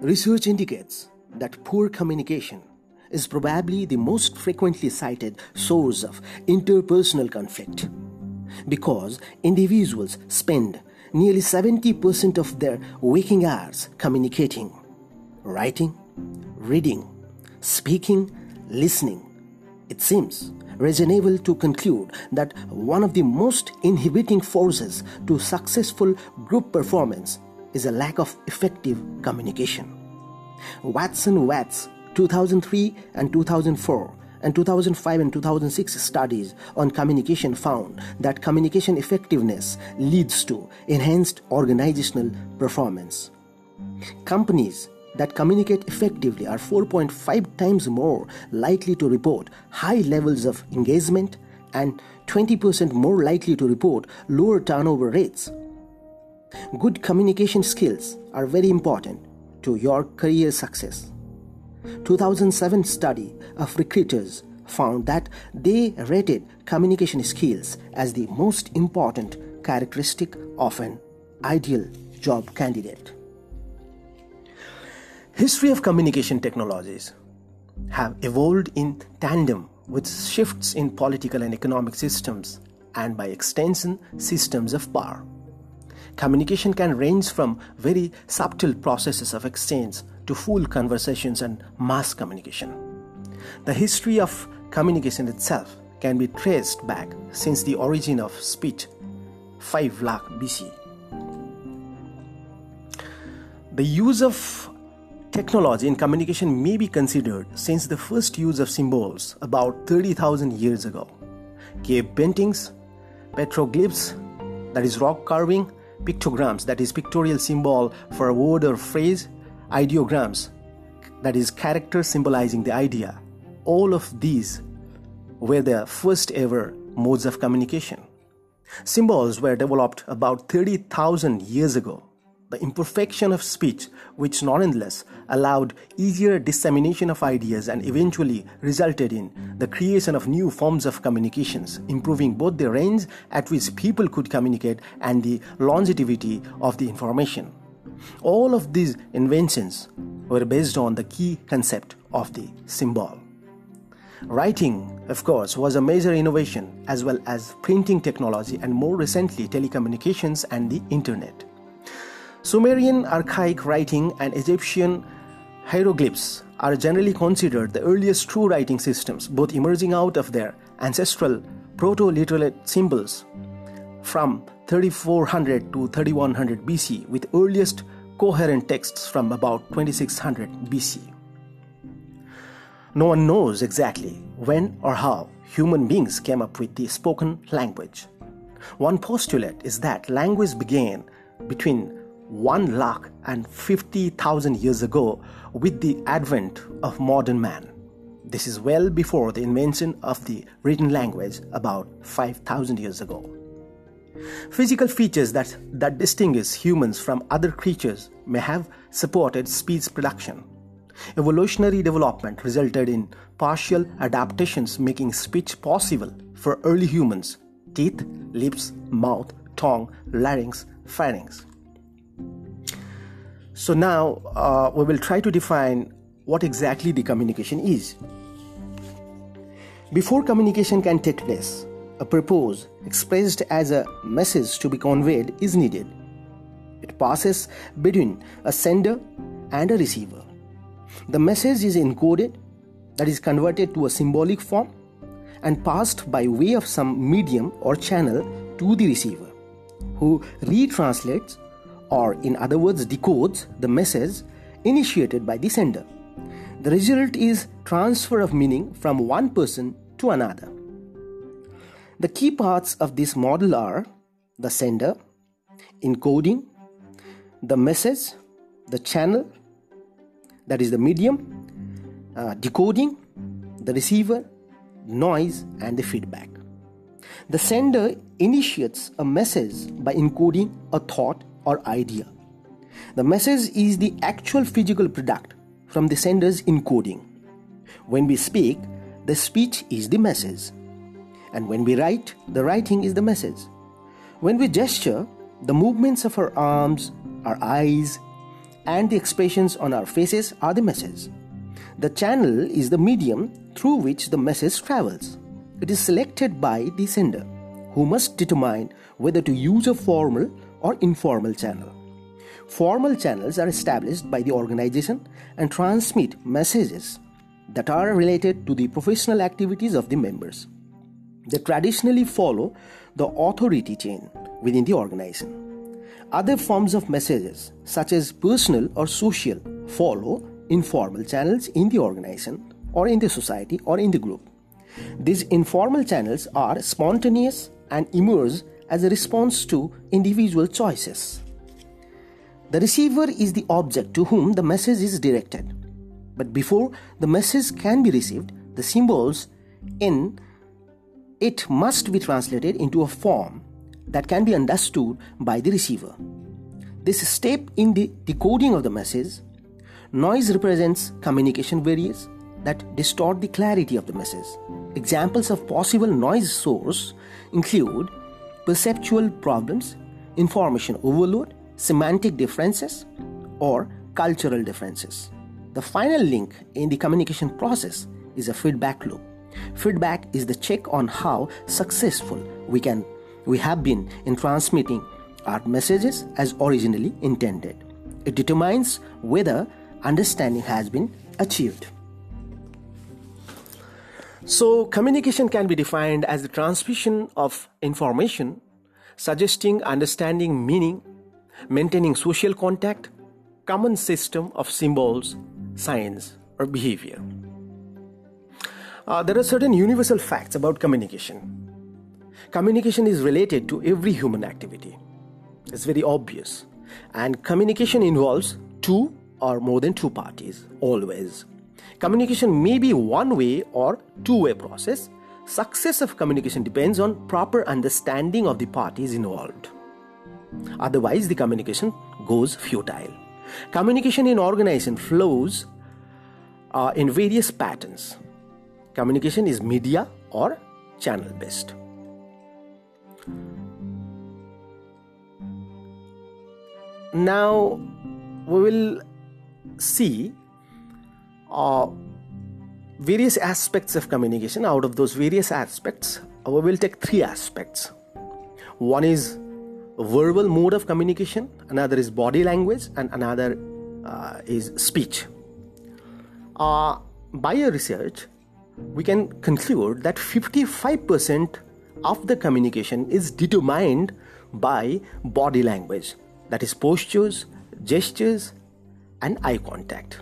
Research indicates that poor communication is probably the most frequently cited source of interpersonal conflict because individuals spend nearly 70% of their waking hours communicating, writing, reading, speaking, listening. It seems reasonable to conclude that one of the most inhibiting forces to successful group performance is a lack of effective communication. Watson Wyatt 2003 and 2004 and 2005 and 2006 studies on communication found that communication effectiveness leads to enhanced organizational performance. Companies that communicate effectively are 4.5 times more likely to report high levels of engagement and 20% more likely to report lower turnover rates. Good communication skills are very important to your career success. 2007 study of recruiters found that they rated communication skills as the most important characteristic of an ideal job candidate. History of communication technologies have evolved in tandem with shifts in political and economic systems and by extension systems of power. Communication can range from very subtle processes of exchange to full conversations and mass communication. The history of communication itself can be traced back since the origin of speech 5 lakh BC. The use of technology in communication may be considered since the first use of symbols about 30,000 years ago. Cave paintings, petroglyphs, that is rock carving, pictograms, that is pictorial symbol for a word or phrase, ideograms, that is character symbolizing the idea. All of these were the first ever modes of communication. Symbols were developed about 30,000 years ago. The imperfection of speech, which nonetheless allowed easier dissemination of ideas and eventually resulted in the creation of new forms of communications, improving both the range at which people could communicate and the longevity of the information. All of these inventions were based on the key concept of the symbol. Writing, of course, was a major innovation, as well as printing technology and more recently telecommunications and the internet. Sumerian archaic writing and Egyptian hieroglyphs are generally considered the earliest true writing systems, both emerging out of their ancestral proto literate symbols from 3400 to 3100 BC, with earliest coherent texts from about 2600 BC. No one knows exactly when or how human beings came up with the spoken language. One postulate is that language began between 1 lakh and 50,000 years ago with the advent of modern man. This is well before the invention of the written language about 5,000 years ago. Physical features that, that distinguish humans from other creatures may have supported speech production. Evolutionary development resulted in partial adaptations making speech possible for early humans teeth, lips, mouth, tongue, larynx, pharynx. So now uh, we will try to define what exactly the communication is. Before communication can take place, a purpose expressed as a message to be conveyed is needed. It passes between a sender and a receiver. The message is encoded, that is converted to a symbolic form, and passed by way of some medium or channel to the receiver, who retranslates or in other words decodes the message initiated by the sender. The result is transfer of meaning from one person to another. The key parts of this model are the sender, encoding, the message, the channel, that is the medium, uh, decoding, the receiver, noise, and the feedback. The sender initiates a message by encoding a thought or idea. The message is the actual physical product from the sender's encoding. When we speak, the speech is the message. And when we write, the writing is the message. When we gesture, the movements of our arms, our eyes, and the expressions on our faces are the message. The channel is the medium through which the message travels. It is selected by the sender, who must determine whether to use a formal or informal channel. Formal channels are established by the organization and transmit messages that are related to the professional activities of the members. They traditionally follow the authority chain within the organization. Other forms of messages, such as personal or social, follow informal channels in the organization or in the society or in the group. These informal channels are spontaneous and emerge as a response to individual choices. The receiver is the object to whom the message is directed. But before the message can be received, the symbols in it must be translated into a form that can be understood by the receiver. This step in the decoding of the message, noise represents communication barriers that distort the clarity of the message. Examples of possible noise source include perceptual problems, information overload, semantic differences, or cultural differences. The final link in the communication process is a feedback loop. Feedback is the check on how successful we can we have been in transmitting our messages as originally intended. It determines whether understanding has been achieved. So, communication can be defined as the transmission of information, suggesting understanding meaning, maintaining social contact, common system of symbols, signs, or behavior. Uh, there are certain universal facts about communication. Communication is related to every human activity. It's very obvious. And communication involves two or more than two parties, always. Communication may be one way or two way process. Success of communication depends on proper understanding of the parties involved. Otherwise, the communication goes futile. Communication in organization flows uh, in various patterns. Communication is media or channel based. Now we will see uh, various aspects of communication. Out of those various aspects, we will take three aspects. One is verbal mode of communication, another is body language, and another uh, is speech. Uh, by a research, we can conclude that 55% of the communication is determined by body language that is postures gestures and eye contact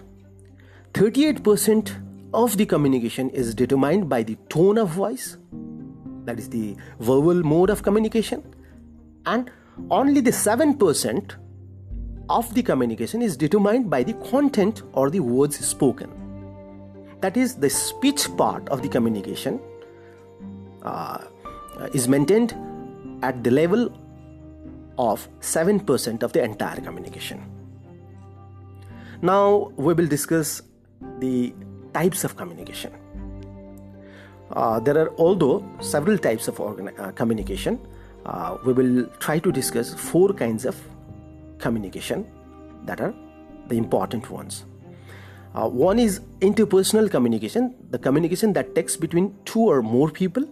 38% of the communication is determined by the tone of voice that is the verbal mode of communication and only the 7% of the communication is determined by the content or the words spoken that is the speech part of the communication uh, is maintained at the level of 7% of the entire communication. Now we will discuss the types of communication. Uh, there are although several types of uh, communication, uh, we will try to discuss four kinds of communication that are the important ones. Uh, one is interpersonal communication, the communication that takes between two or more people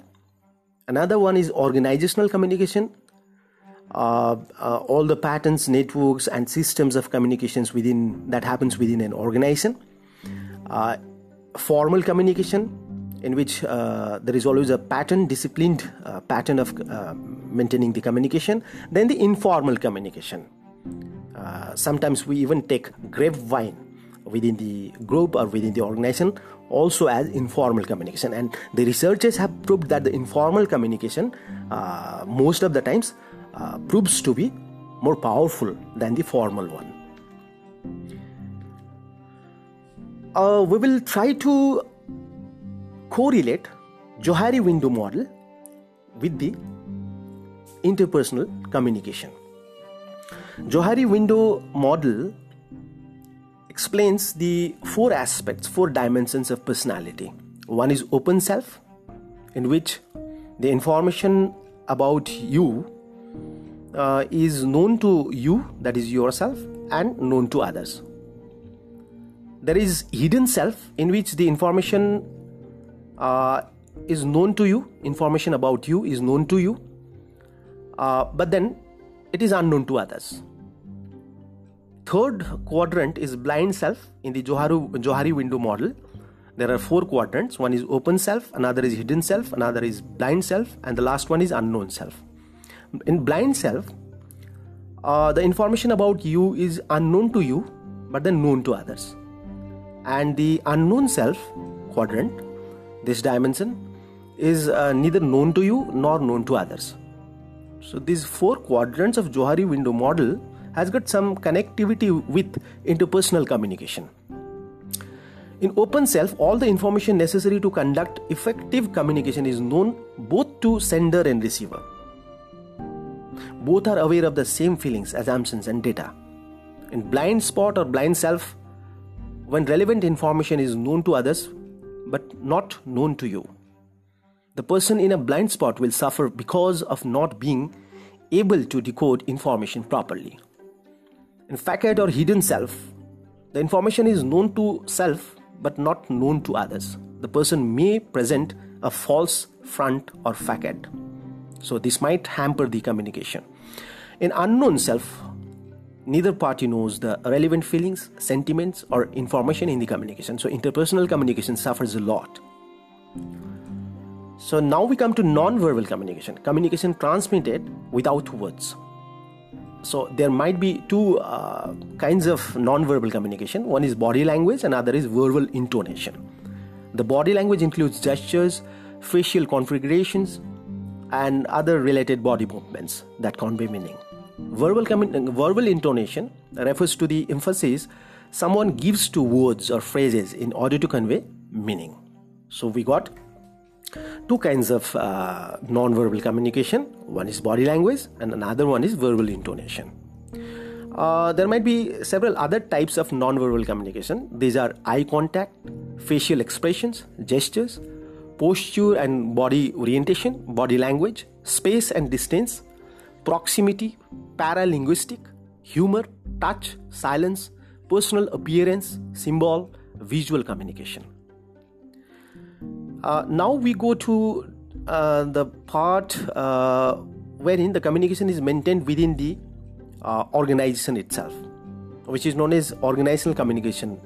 Another one is organizational communication. Uh, uh, all the patterns, networks, and systems of communications within that happens within an organization. Uh, formal communication, in which uh, there is always a pattern, disciplined uh, pattern of uh, maintaining the communication. Then the informal communication. sometimes we even take grapevine within the group or within the organization also as informal communication and the researchers have proved that the informal communication uh, most of the times uh, proves to be more powerful than the formal one uh, we will try to correlate johari window model with the interpersonal communication johari window model explains the four aspects, four dimensions of personality. One is open self, in which the information about you uh, is known to you, that is yourself, and known to others. There is hidden self in which the information uh, is known to you, information about you is known to you, uh, but then it is unknown to others. Third quadrant is blind self in the Johari, Johari window model. There are four quadrants one is open self, another is hidden self, another is blind self, and the last one is unknown self. In blind self, uh, the information about you is unknown to you but then known to others. And the unknown self quadrant, this dimension, is uh, neither known to you nor known to others. So these four quadrants of Johari window model has got some connectivity with interpersonal communication. In open self, all the information necessary to conduct effective communication is known both to sender and receiver. Both are aware of the same feelings, assumptions, and data. In blind spot or blind self, when relevant information is known to others but not known to you, the person in a blind spot will suffer because of not being able to decode information properly. In facade or hidden self, the information is known to self but not known to others. The person may present a false front or facade. So, this might hamper the communication. In unknown self, neither party knows the relevant feelings, sentiments, or information in the communication. So, interpersonal communication suffers a lot. So now we come to non-verbal communication, communication transmitted without words. So there might be two uh, kinds of non-verbal communication. One is body language, and other is verbal intonation. The body language includes gestures, facial configurations, and other related body movements that convey meaning. Verbal, verbal intonation refers to the emphasis someone gives to words or phrases in order to convey meaning. So we got two kinds of uh, non-verbal communication. One is body language and another one is verbal intonation. Uh, there might be several other types of non-verbal communication. These are eye contact facial expressions gestures posture and body orientation body language space and distance proximity paralinguistic humor touch silence personal appearance symbol visual communication uh, now we go to uh, the part uh, wherein the communication is maintained within the uh, organization itself, which is known as organizational communication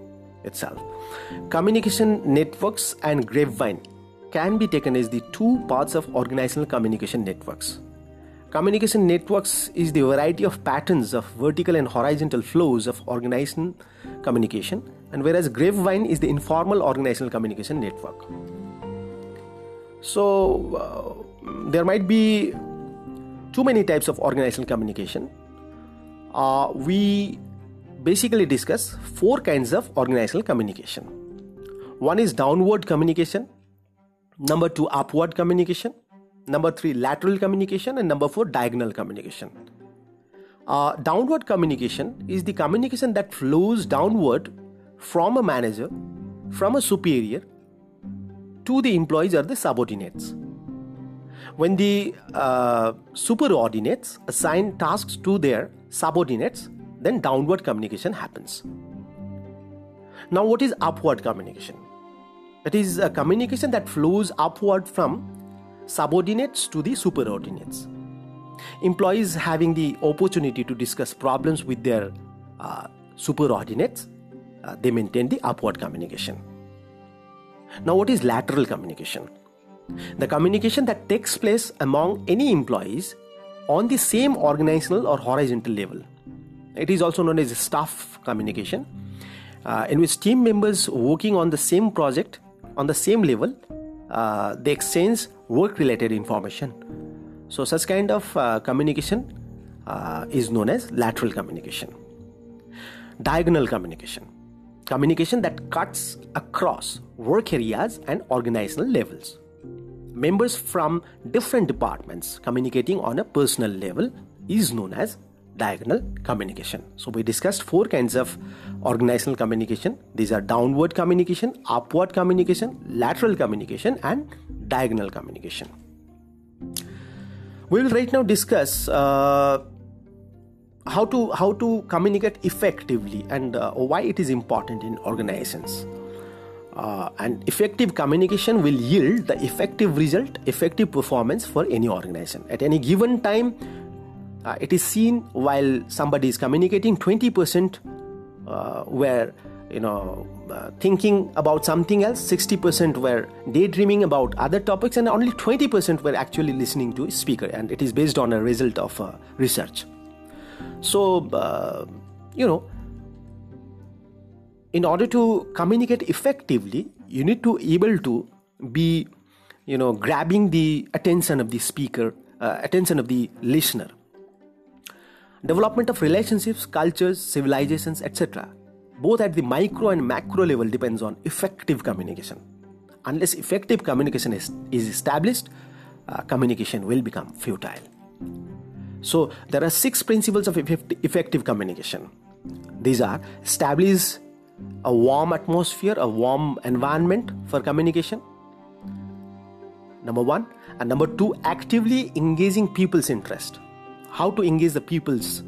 itself. Communication networks and grapevine can be taken as the two parts of organizational communication networks. Communication networks is the variety of patterns of vertical and horizontal flows of organizational communication, and whereas grapevine is the informal organizational communication network. So uh, there might be too many types of organizational communication. Uh, we basically discuss four kinds of organizational communication. One is downward communication, number two, upward communication, number three, lateral communication, and number four, diagonal communication. Uh, downward communication is the communication that flows downward from a manager, from a superior to the employees or the subordinates. When the uh, superordinates assign tasks to their subordinates, then downward communication happens. Now, what is upward communication? It is a communication that flows upward from subordinates to the superordinates. Employees having the opportunity to discuss problems with their uh, superordinates, uh, they maintain the upward communication. Now, what is lateral communication? The communication that takes place among any employees on the same organizational or horizontal level. It is also known as staff communication, uh, in which team members working on the same project on the same level uh, they exchange work related information. So, such kind of uh, communication uh, is known as lateral communication. Diagonal communication communication that cuts across work areas and organizational levels. Members from different departments communicating on a personal level is known as diagonal communication. So, we discussed four kinds of organizational communication. These are downward communication, upward communication, lateral communication, and diagonal communication. We will right now discuss uh, how to how to communicate effectively and uh, why it is important in organizations uh, and effective communication will yield the effective result effective performance for any organization at any given time uh, it is seen while somebody is communicating 20% uh, where you know uh, thinking about something else. 60% were daydreaming about other topics and only 20% were actually listening to a speaker. And it is based on a result of uh, research. So uh, you know in order to communicate effectively you need to able to be you know grabbing the attention of the speaker uh, attention of the listener. Development of relationships cultures civilizations etc both at the micro and macro level depends on effective communication. Unless effective communication is, is established uh, communication will become futile. So there are six principles of effective communication. These are establish a warm atmosphere a warm environment for communication number one and number two actively engaging people's interest. How to engage the people's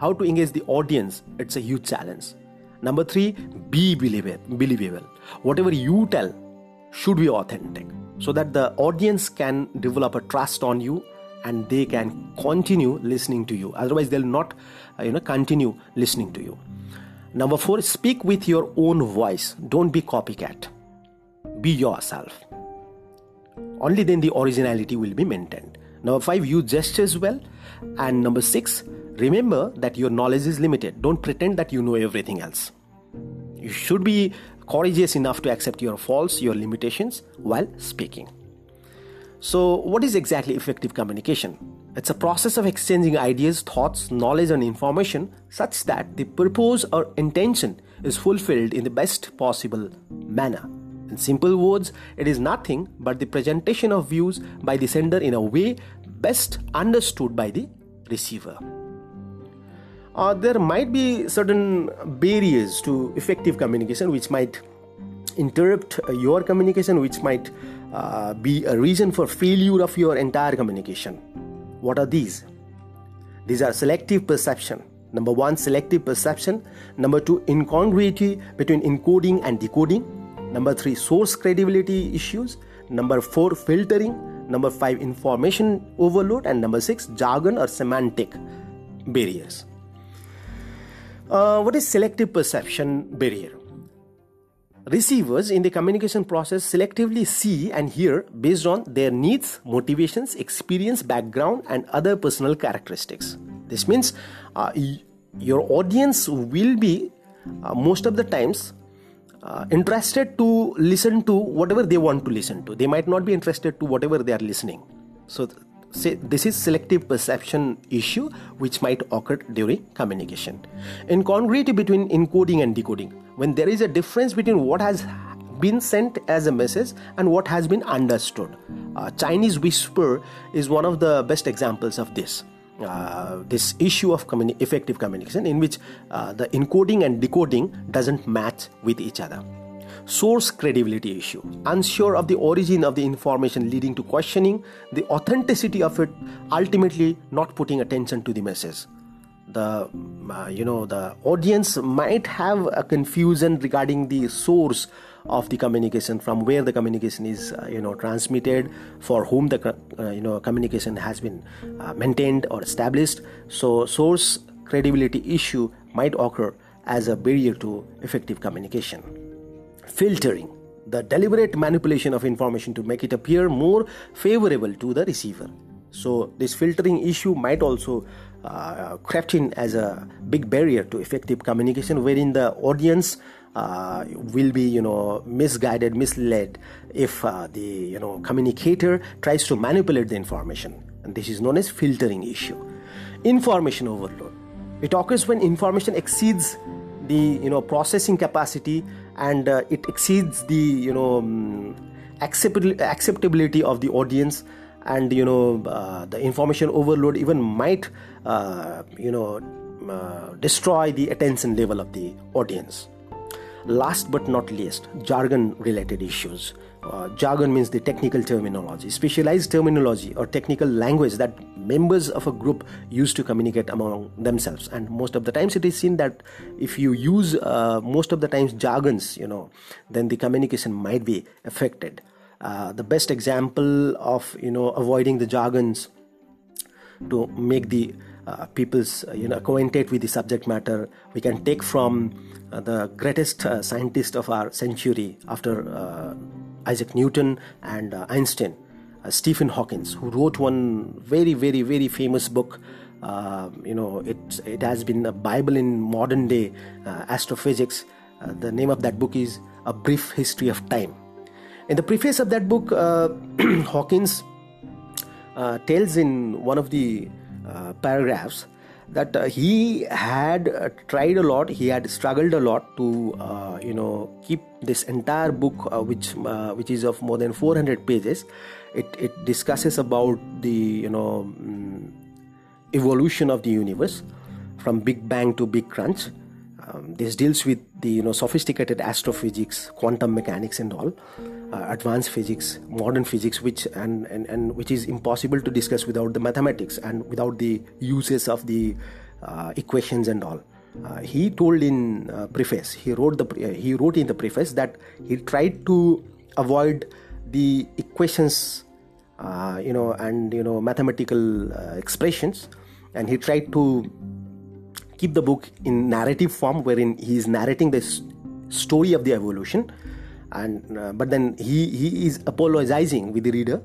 how to engage the audience it's a huge challenge Number three, be believable. Whatever you tell should be authentic so that the audience can develop a trust on you and they can continue listening to you. Otherwise, they'll not, uh, you know, continue listening to you. Number four, speak with your own voice. Don't be copycat. Be yourself. Only then the originality will be maintained. Number five, use gestures well. And number six, Remember that your knowledge is limited. Don't pretend that you know everything else. You should be courageous enough to accept your faults, your limitations while speaking. So, what is exactly effective communication? It's a process of exchanging ideas, thoughts, knowledge, and information such that the purpose or intention is fulfilled in the best possible manner. In simple words, it is nothing but the presentation of views by the sender in a way best understood by the receiver uh, there might be certain barriers to effective communication which might interrupt uh, your communication which might uh, be a reason for failure of your entire communication. What are these? These are selective perception. Number 1 selective perception. Number 2 incongruity between encoding and decoding. Number 3 source credibility issues. Number 4 filtering. Number 5 information overload. And number 6 jargon or semantic barriers uh, what is selective perception barrier? Receivers in the communication process selectively see and hear based on their needs, motivations, experience, background, and other personal characteristics. This means uh, your audience will be uh, most of the times uh, interested to listen to whatever they want to listen to. They might not be interested to whatever they are listening. So say this is selective perception issue which might occur during communication. Incongruity between encoding and decoding when there is a difference between what has been sent as a message and what has been understood. Uh, chinese whisper is one of the best examples of this. Uh, this issue of communi- effective communication in which uh, the encoding and decoding doesn't match with each other source credibility issue, unsure of the origin of the information, leading to questioning the authenticity of it, ultimately not putting attention to the message. The uh, you know the audience might have a confusion regarding the source of the communication from where the communication is uh, you know transmitted for whom the uh, you know communication has been uh, maintained or established. So source credibility issue might occur as a barrier to effective communication filtering, the deliberate manipulation of information to make it appear more favorable to the receiver. So, this filtering issue might also uh, crept in as a big barrier to effective communication, wherein the audience uh, will be, you know, misguided, misled if uh, the, you know, communicator tries to manipulate the information. And this is known as filtering issue. Information overload. It occurs when information exceeds the, you know, processing capacity and uh, it exceeds the you know um, acceptability of the audience and you know uh, the information overload even might uh, you know uh, destroy the attention level of the audience last but not least jargon related issues. Uh, jargon means the technical terminology specialized terminology or technical language that members of a group use to communicate among themselves. And most of the times it is seen that if you use uh, most of the times jargons you know then the communication might be affected. Uh, the best example of you know avoiding the jargons to make the uh, people's uh, you know acquainted with the subject matter we can take from the greatest uh, scientist of our century after uh, isaac newton and uh, einstein stephen hawkins who wrote one very very very famous book. You know it it has been a bible in modern day astrophysics. The name of that book is a brief history of time. In the preface of that book hawkins tells in one of the uh, paragraphs that uh, he had uh, tried a lot he had struggled a lot to uh, you know keep this entire book uh, which which is of more than 400 pages. It, it discusses about the you know um, evolution of the universe from big bang to big crunch um, this deals with the you know sophisticated astrophysics quantum mechanics and all uh, advanced physics modern physics which and, and and which is impossible to discuss without the mathematics and without the uses of the uh, equations and all. Uh, he told in uh, preface he wrote the uh, he wrote in the preface that he tried to avoid the equations uh, you know and you know mathematical expressions and he tried to keep the book in narrative form wherein he is narrating the story of the evolution. And uh, but then he he is apologizing with the reader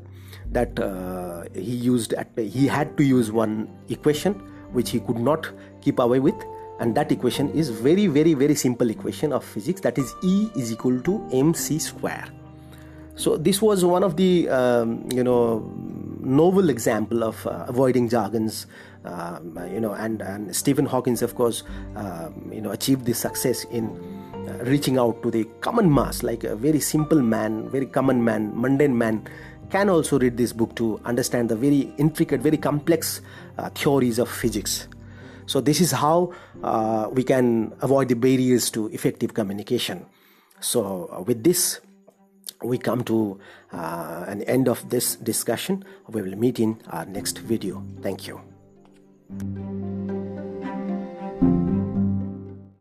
that uh, he used at, he had to use one equation which he could not keep away with. And that equation is very very very simple equation of physics. That is e is equal to mc square. So this was one of the um, you know novel example of uh, avoiding jargons um, you know and, and stephen hawkins of course um, you know achieved this success in uh, reaching out to the common mass like a very simple man very common man mundane man can also read this book to understand the very intricate very complex uh, theories of physics so this is how uh, we can avoid the barriers to effective communication so uh, with this we come to uh, an end of this discussion. We will meet in our next video. Thank you.